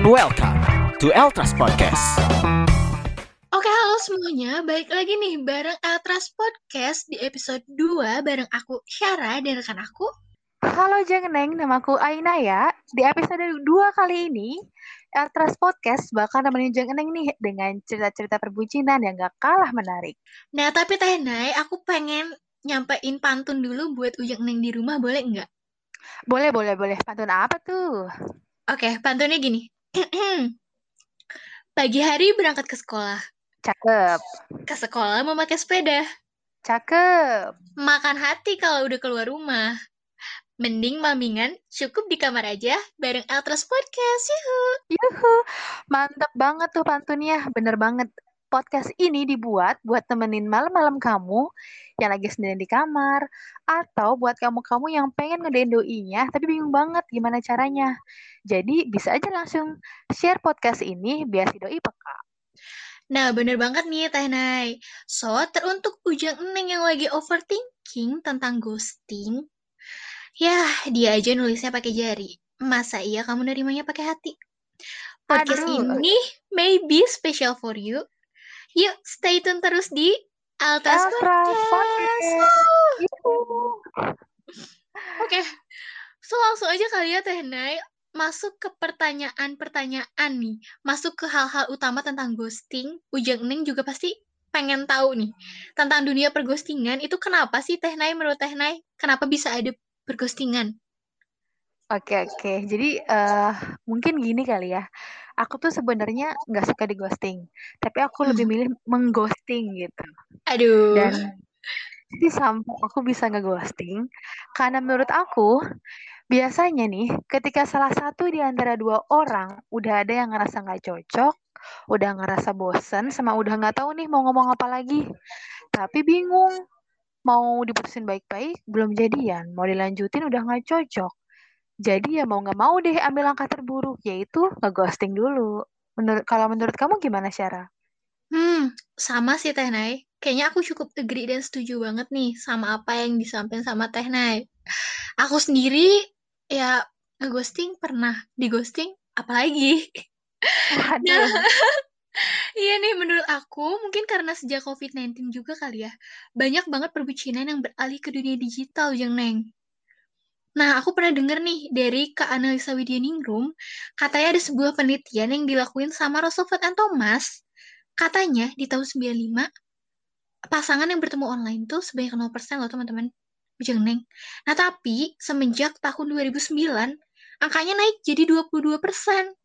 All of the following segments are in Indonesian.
and welcome to Eltras Podcast. Oke, halo semuanya. Balik lagi nih bareng Eltras Podcast di episode 2 bareng aku Syara dan rekan aku. Halo Jeng Neng, namaku Aina ya. Di episode 2 kali ini, Eltras Podcast bakal nemenin Jeng Neng nih dengan cerita-cerita perbucinan yang gak kalah menarik. Nah, tapi Teh Nay, aku pengen nyampein pantun dulu buat Ujang Neng di rumah, boleh nggak? Boleh, boleh, boleh. Pantun apa tuh? Oke, pantunnya gini. Pagi hari berangkat ke sekolah. Cakep, Ke sekolah memakai sepeda. cakep. Makan hati kalau udah keluar rumah. Mending mamingan, cukup di kamar aja bareng Eltras Podcast. Yuhu. Yuhu, mantap banget tuh pantunnya. Bener banget. Podcast ini dibuat buat temenin malam-malam kamu yang lagi sendirian di kamar, atau buat kamu-kamu yang pengen ngedein doinya, tapi bingung banget gimana caranya. Jadi bisa aja langsung share podcast ini biar si doi peka. Nah, bener banget nih Teh Nay. So, teruntuk Ujang Neng yang lagi overthinking tentang ghosting, ya dia aja nulisnya pakai jari. Masa iya kamu nerimanya pakai hati? Podcast Aduh. ini maybe special for you. Yuk, stay tune terus di Altas Podcast. Oke, so langsung aja kali ya Teh Nay masuk ke pertanyaan-pertanyaan nih, masuk ke hal-hal utama tentang ghosting. Ujang Neng juga pasti pengen tahu nih tentang dunia perghostingan itu kenapa sih Teh Nay menurut Teh Nay kenapa bisa ada perghostingan? Oke oke, jadi eh mungkin gini kali ya. Aku tuh sebenarnya nggak suka di ghosting, tapi aku lebih Hmm. milih mengghosting gitu. Aduh, Dan jadi sampai aku bisa ngeghosting, karena menurut aku biasanya nih, ketika salah satu di antara dua orang udah ada yang ngerasa nggak cocok, udah ngerasa bosen, sama udah nggak tahu nih mau ngomong apa lagi, tapi bingung mau diputusin baik-baik, belum jadian, mau dilanjutin udah nggak cocok. Jadi ya mau nggak mau deh ambil langkah terburuk, yaitu ngeghosting dulu. Menurut kalau menurut kamu gimana, Syara? hmm, sama sih Teh Nay. Kayaknya aku cukup agree dan setuju banget nih sama apa yang disampaikan sama Teh Nay. Aku sendiri ya ngeghosting pernah, dighosting apalagi. Nah, Iya nih, menurut aku mungkin karena sejak COVID-19 juga kali ya, banyak banget perbucinan yang beralih ke dunia digital, Jeng Neng. Nah, aku pernah denger nih dari Kak Analisa Widyaningrum, katanya ada sebuah penelitian yang dilakuin sama Roosevelt and Thomas. Katanya di tahun 95, pasangan yang bertemu online tuh sebanyak 0% loh teman-teman. Jeng Neng. Nah, tapi semenjak tahun 2009, angkanya naik jadi 22%.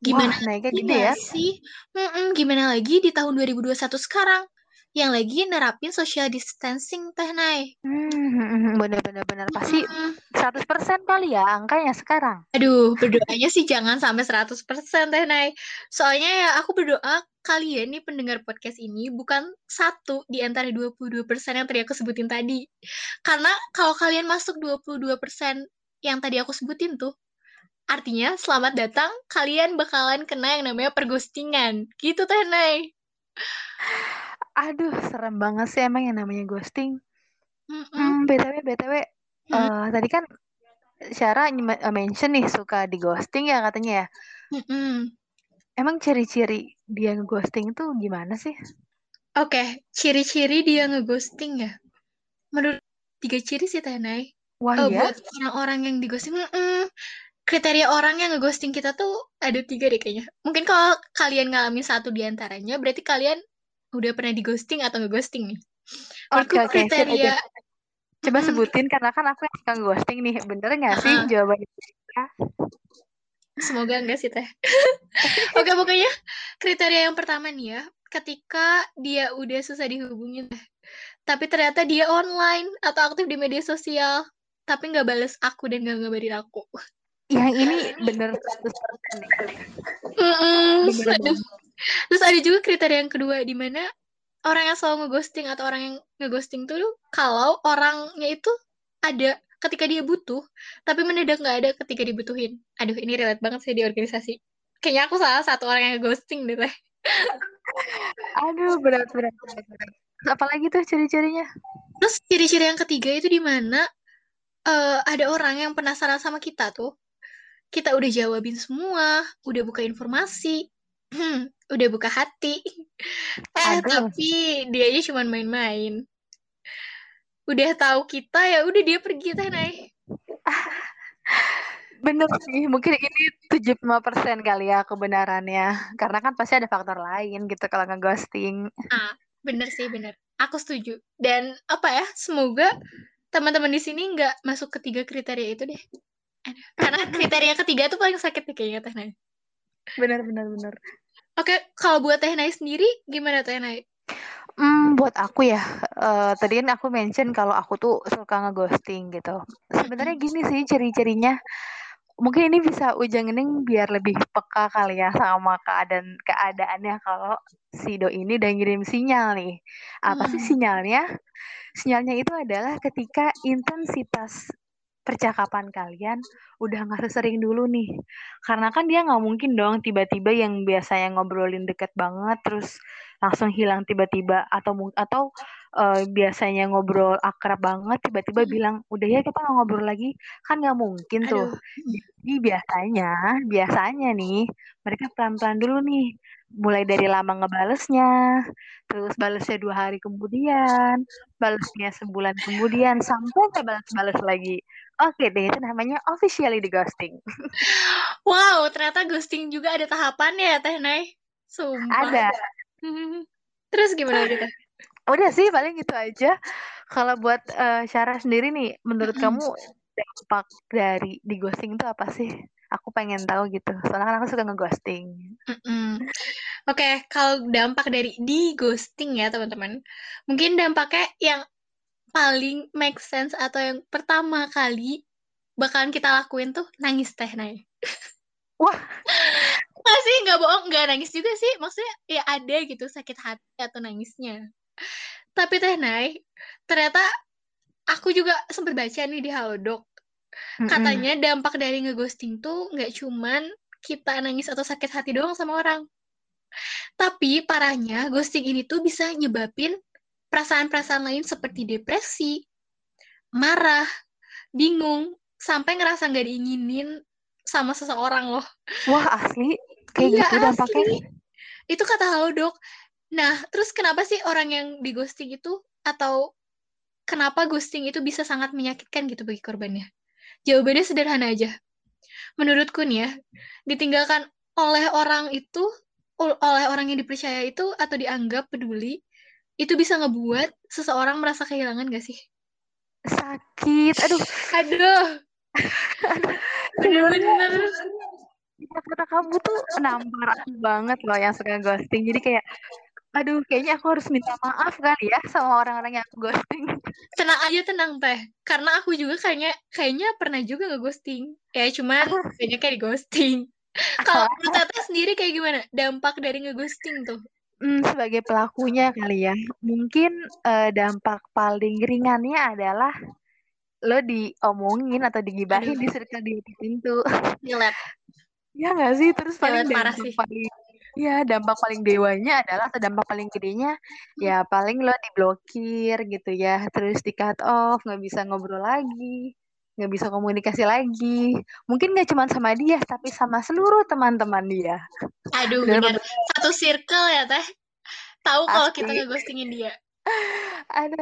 Gimana wah naiknya lagi gede ya. sih? Mm-mm, gimana lagi di tahun 2021 sekarang? Yang lagi nerapin social distancing, Teh Nay. Hmm, bener-bener bener. Pasti Mm-mm. 100% kali ya angkanya sekarang. Aduh, berdoanya sih jangan sampai 100% Teh Nay. Soalnya ya aku berdoa kalian nih pendengar podcast ini bukan satu di antara 22% yang tadi aku sebutin tadi. Karena kalau kalian masuk 22% yang tadi aku sebutin tuh, artinya selamat datang, kalian bakalan kena yang namanya perghostingan. Gitu Teh Nay. Aduh, serem banget sih emang yang namanya ghosting. Mm-mm. Hmm, BTW, BTW, Mm. eh, tadi kan Syara eh, mention nih suka di ghosting ya katanya ya. Mm-mm. Emang ciri-ciri dia ngeghosting itu gimana sih? Oke, ciri-ciri dia ngeghosting ya. Menurut tiga ciri sih Teh Nay. Wah Eh, ya? buat orang-orang yang dighosting, mm-mm. kriteria orang yang ngeghosting kita tuh ada tiga deh kayaknya. Mungkin kalau kalian ngalamin satu di antaranya, berarti kalian udah pernah dighosting atau ngeghosting nih. Menurutku Oke, sip aja. kriteria, Coba mm-mm, sebutin karena kan aku yang suka ghosting nih. Bener nggak sih uh-uh. jawabannya? Semoga enggak sih Teh. Oke, pokoknya kriteria yang pertama nih ya, ketika dia udah susah dihubungin, Teh. tapi ternyata dia online atau aktif di media sosial, tapi nggak bales aku dan nggak ngabarin aku. Yang ini bener 100% nih. Mm-mm, Bener aduh. banget. Terus ada juga kriteria yang kedua di mana orang yang selalu ngeghosting atau orang yang ngeghosting tuh kalau orangnya itu ada ketika dia butuh, tapi mendadak nggak ada ketika dibutuhin. Aduh, ini relate banget sih di organisasi. Kayaknya aku salah satu orang yang ghosting deh, Teh. Aduh, berat, berat, berat, berat. Apalagi tuh ciri-cirinya? Terus ciri-ciri yang ketiga itu di mana eh, ada orang yang penasaran sama kita tuh. Kita udah jawabin semua, udah buka informasi, udah buka hati. Eh, Aduh. tapi dia aja cuma main-main. Udah tahu kita ya udah dia pergi teh Nay. Bener sih, mungkin ini 75% kali ya kebenarannya. Karena kan pasti ada faktor lain gitu kalau ngeghosting. Ah, bener sih bener. Aku setuju. Dan apa ya? Semoga teman-teman di sini nggak masuk ketiga kriteria itu deh. Karena kriteria ketiga tuh paling sakit nih kayaknya Teh Nay. Bener, bener, bener. Oke, kalau buat Teh Nay sendiri gimana Teh Nay? Hmm, buat aku ya, eh, tadi kan aku mention kalau aku tuh suka ngeghosting gitu. Sebenarnya gini sih ciri-cirinya. Mungkin ini bisa Ujang Gening biar lebih peka kali ya sama keadaan keadaannya kalau si Do ini udah ngirim sinyal nih. Apa sih Hmm. sinyalnya? Sinyalnya itu adalah ketika intensitas percakapan kalian udah nggak sesering dulu nih. Karena kan dia nggak mungkin dong tiba-tiba yang biasanya ngobrolin deket banget terus langsung hilang tiba-tiba atau atau eh, biasanya ngobrol akrab banget tiba-tiba Hmm. bilang udah ya kita nggak ngobrol lagi kan nggak mungkin tuh. Aduh. Jadi biasanya biasanya nih mereka pelan-pelan dulu nih mulai dari lama ngebalesnya terus balesnya dua hari kemudian balesnya sebulan kemudian sampai nggak balas-balas lagi. Oke deh, itu namanya officially di ghosting. Wow, ternyata ghosting juga ada tahapannya ya Teh Nay. Sumpah. Ada. Hmm. Terus gimana Teh? Udah sih, paling gitu aja. Kalau buat eh, Syara sendiri nih, menurut Mm-mm. kamu dampak dari di ghosting itu apa sih? Aku pengen tahu gitu. Soalnya kan aku suka ngeghosting. Mm-mm. Oke, kalau dampak dari di ghosting ya teman-teman, mungkin dampaknya yang paling make sense atau yang pertama kali bakalan kita lakuin tuh nangis teh Nay. Wah. Nggak sih, nggak bohong, nggak nangis juga sih. Maksudnya ya ada gitu sakit hati atau nangisnya. Tapi teh Nay, ternyata aku juga sempat baca nih di Halodoc. Katanya dampak dari ngeghosting tuh nggak cuman kita nangis atau sakit hati doang sama orang. Tapi parahnya ghosting ini tuh bisa nyebabin perasaan-perasaan lain seperti depresi, marah, bingung, sampai ngerasa nggak diinginin sama seseorang loh. Wah, asli kayak Iya, gitu dampaknya. asli. Itu kata Halodoc. Nah, terus kenapa sih orang yang di ghosting itu atau kenapa ghosting itu bisa sangat menyakitkan gitu bagi korbannya? Jawabannya sederhana aja. Menurutku nih ya, ditinggalkan oleh orang itu, ol- oleh orang yang dipercaya itu atau dianggap peduli, itu bisa ngebuat seseorang merasa kehilangan gak sih? Sakit. Aduh, Aduh, bener-bener. kata kamu tuh nampar aku banget loh yang suka ghosting. Jadi kayak, aduh, kayaknya aku harus minta maaf kali ya sama orang-orang yang aku ghosting. Tenang aja, tenang teh. Karena aku juga kayaknya kayaknya pernah juga ngeghosting. Ya cuman banyaknya di ghosting. Kalau menurut Tata sendiri kayak gimana? Dampak dari ngeghosting tuh? Hmm, sebagai pelakunya kali ya, mungkin eh, dampak paling ringannya adalah lo diomongin atau digibahin Aduh. di circle di tertentu. Relate. Ya nggak sih? Terus paling Relate parah sih. paling ya dampak paling dewanya adalah atau dampak paling gedenya ya paling lo diblokir gitu ya, terus di cut off, nggak bisa ngobrol lagi, nggak bisa komunikasi lagi. Mungkin nggak cuma sama dia, tapi sama seluruh teman-teman dia. Aduh, bener. Satu circle ya, Teh. Tahu kalau kita ngeghostingin dia. Aduh.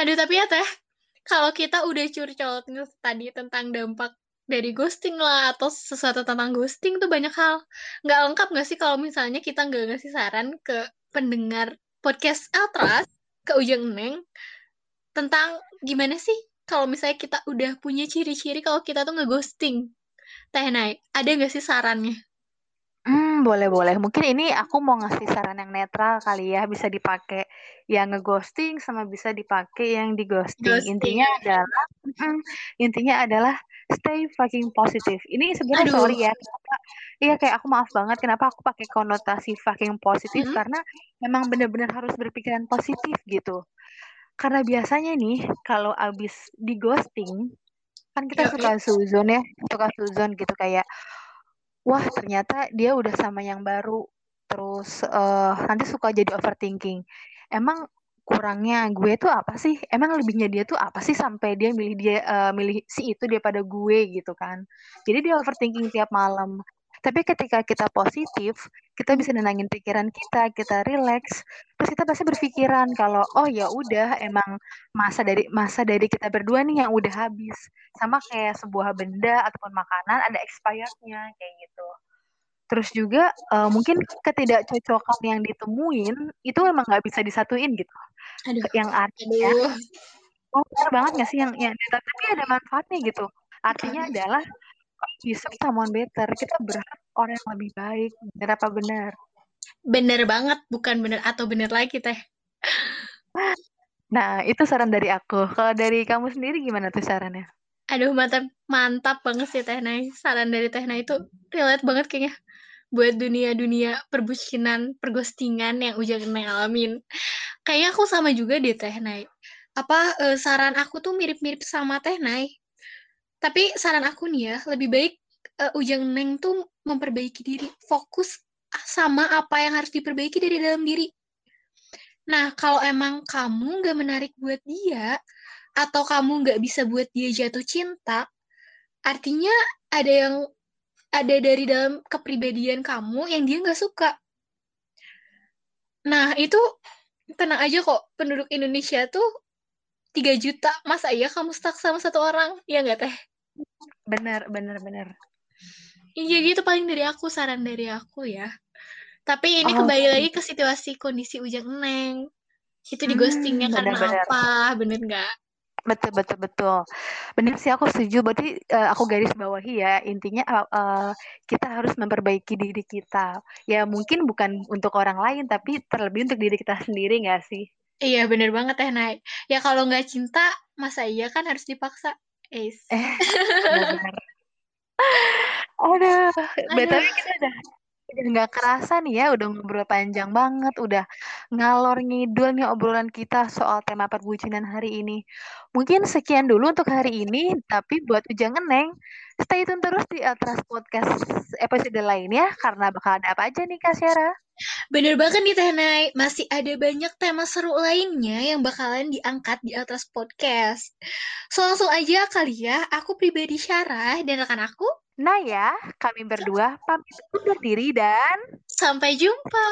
Aduh, tapi ya, Teh. Kalau kita udah curcol tadi tentang dampak dari ghosting lah atau sesuatu tentang ghosting tuh banyak hal. Nggak lengkap nggak sih kalau misalnya kita nggak ngasih saran ke pendengar podcast Altras, ke Ujang Neng, tentang gimana sih kalau misalnya kita udah punya ciri-ciri kalau kita tuh ngeghosting. Teh Nay, ada nggak sih sarannya? Hmm, boleh-boleh. Mungkin ini aku mau ngasih saran yang netral kali ya, bisa dipakai yang ngeghosting sama bisa dipakai yang di ghosting. Ghosting. Intinya adalah, mm, intinya adalah stay fucking positive. Ini sebenarnya sorry ya, kenapa? Iya kayak aku maaf banget kenapa aku pakai konotasi fucking positif Mm-mm. karena memang benar-benar harus berpikiran positif gitu. Karena biasanya nih kalau abis di ghosting kan kita suka suzon ya, suka suzon gitu kayak wah ternyata dia udah sama yang baru terus eh, nanti suka jadi overthinking emang kurangnya gue tuh apa sih? Emang lebihnya dia tuh apa sih sampai dia milih dia uh, milih si itu daripada gue gitu kan? Jadi dia overthinking tiap malam. Tapi ketika kita positif, kita bisa nenangin pikiran kita, kita relax, terus kita pasti berpikiran kalau oh ya udah emang masa dari masa dari kita berdua nih yang udah habis. Sama kayak sebuah benda ataupun makanan ada expirednya kayak gitu. Terus juga uh, mungkin ketidakcocokan yang ditemuin itu emang nggak bisa disatuin gitu. Aduh. Yang artinya, oh benar banget nggak sih yang yang tapi ada manfaatnya gitu. Artinya adalah bisa someone better. Kita berharap orang yang lebih baik. Benar apa benar? Bener banget, bukan bener atau bener lagi teh. Nah, itu saran dari aku. Kalau dari kamu sendiri gimana tuh sarannya? Aduh, mantap, mantap banget sih Teh Nay. Saran dari Teh Nay itu relate banget kayaknya buat dunia-dunia perbucinan, perghostingan yang Ujang Neng. Kayaknya aku sama juga deh Teh Nay. Apa uh, saran aku tuh mirip-mirip sama Teh Nay. Tapi saran aku nih ya, lebih baik uh, Ujang Neng tuh memperbaiki diri, fokus sama apa yang harus diperbaiki dari dalam diri. Nah, kalau emang kamu nggak menarik buat dia, atau kamu nggak bisa buat dia jatuh cinta, artinya ada yang ada dari dalam kepribadian kamu yang dia nggak suka. Nah, itu tenang aja kok, penduduk Indonesia tuh 3 juta. Masa iya kamu stuck sama satu orang? Ya nggak teh? Bener, bener, bener. Iya gitu paling dari aku, saran dari aku ya. Tapi ini oh, kembali okay. lagi ke situasi kondisi Ujang Neng. Itu di ghostingnya hmm, karena bener. apa? Bener nggak? Betul betul betul. Benar sih aku setuju. Berarti uh, aku garis bawahi ya intinya uh, kita harus memperbaiki diri kita. Ya mungkin bukan untuk orang lain tapi terlebih untuk diri kita sendiri nggak sih? Iya bener banget ya Nay. Ya kalau nggak cinta masa iya kan harus dipaksa. Eh, benar. Aduh, betul kita udah Udah nggak kerasa nih ya, udah ngobrol panjang banget, udah ngalor ngidul nih obrolan kita soal tema perbucinan hari ini. Mungkin sekian dulu untuk hari ini, tapi buat Ujang Neng, stay tune terus di Atras Podcast episode lainnya, karena bakal ada apa aja nih Kak Syara? Bener banget nih Teh Nay, masih ada banyak tema seru lainnya yang bakalan diangkat di Atras Podcast. So langsung aja kali ya, aku pribadi Syara dan rekan aku, Nah ya, kami berdua pamit undur diri dan sampai jumpa.